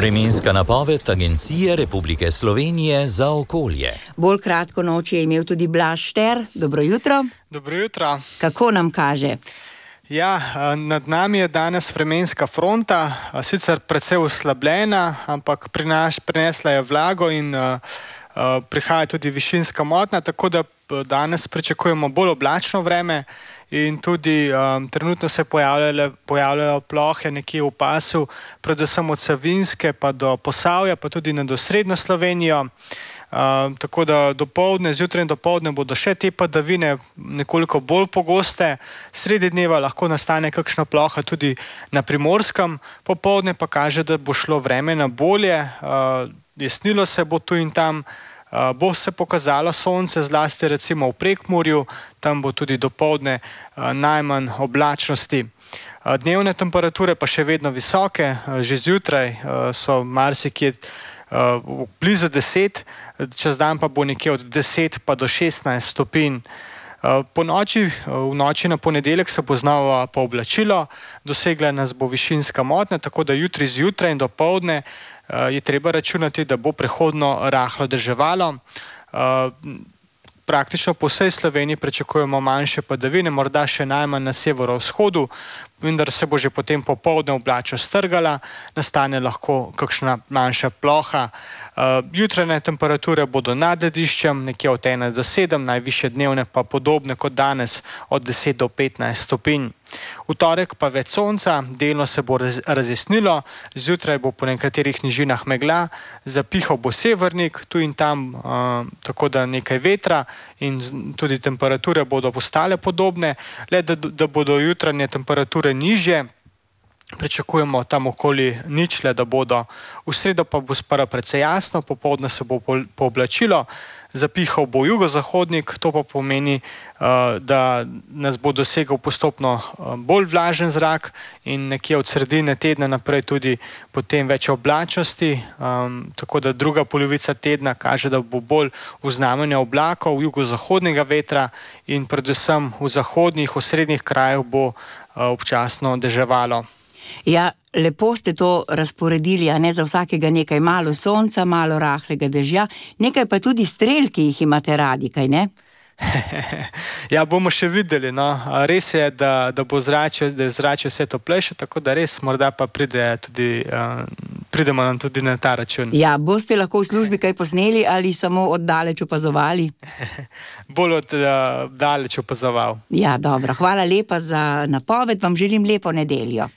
Vremenska napoved Agencije Republike Slovenije za okolje. Bolj kratko noč je imel tudi Blaž Šter. Dobro jutro. Dobro jutro. Kako nam kaže? Ja, nad nami je danes vremenska fronta, sicer precej oslabljena, ampak prinesla je vlago in uh, prihaja tudi višinska motnja, tako da danes pričakujemo bolj oblačno vreme in tudi um, trenutno se pojavljajo, plohe nekje v pasu, predvsem od Savinske pa do Posavja, pa tudi na dosrednjo Slovenijo. Tako da do povdne, zjutraj in do povdne bodo še te padavine nekoliko bolj pogoste, sredi dneva lahko nastane kakšna ploha tudi na primorskem, popovdne pa kaže, da bo šlo vreme na bolje, uh, jesnilo se bo tu in tam. Uh, bo se pokazalo sonce, zlasti recimo v Prekmorju, tam bo tudi do povdne uh, najmanj oblačnosti. Uh, dnevne temperature pa še vedno visoke, uh, že zjutraj uh, so marsikje uh, blizu 10, čez dan pa bo nekje od 10 pa do 16 stopinj. Po noči, v noči na ponedeljek se bo znova pooblačilo, dosegla nas bo višinska motnja, tako da jutri zjutraj in do povdne je treba računati, da bo prehodno rahlo drževalo praktično po vsej Sloveniji pričakujemo manjše padavine, morda še najmanj na severovzhodu, vendar se bo že potem popovdne oblača strgala, nastane lahko kakšna manjša ploha. Uh, jutrajne temperature bodo nad dediščem, nekje od 1 do 7, najviše dnevne pa podobne kot danes, od 10 do 15 stopinj. V torek pa več sonca, delno se bo razjasnilo, zjutraj bo po nekaterih nižinah megla, zapihal bo severnik, tu in tam, uh, tako da nekaj vetra in tudi temperature bodo postale podobne, le da, da bodo jutranje temperature nižje pričakujemo tam okoli ničle, da bodo. V sredo pa bo spara precej jasno, popoldne se bo pooblačilo, zapihal bo jugozahodnik, to pa pomeni, uh, da nas bo dosegel postopno uh, bolj vlažen zrak in nekje od sredine tedna naprej tudi potem več oblačnosti. Um, tako da druga polovica tedna kaže, da bo bolj v znamenju oblakov, jugozahodnega vetra in predvsem v zahodnih, v srednjih krajih bo uh, občasno deževalo. Ja, lepo ste to razporedili, a ne za vsakega nekaj malo sonca, malo rahlega dežja, nekaj pa tudi strel, ki jih imate radi, kaj ne? ja, bomo še videli. No. Res je, da, da bo zrače, da je zrače vse toplejše, tako da res morda pa pride tudi, uh, pridemo nam tudi na ta račun. Ja, boste lahko v službi kaj posneli ali samo oddaleč opazovali? Bolj oddaleč uh, opazoval. Ja, dobro. Hvala lepa za napoved, vam želim lepo nedeljo.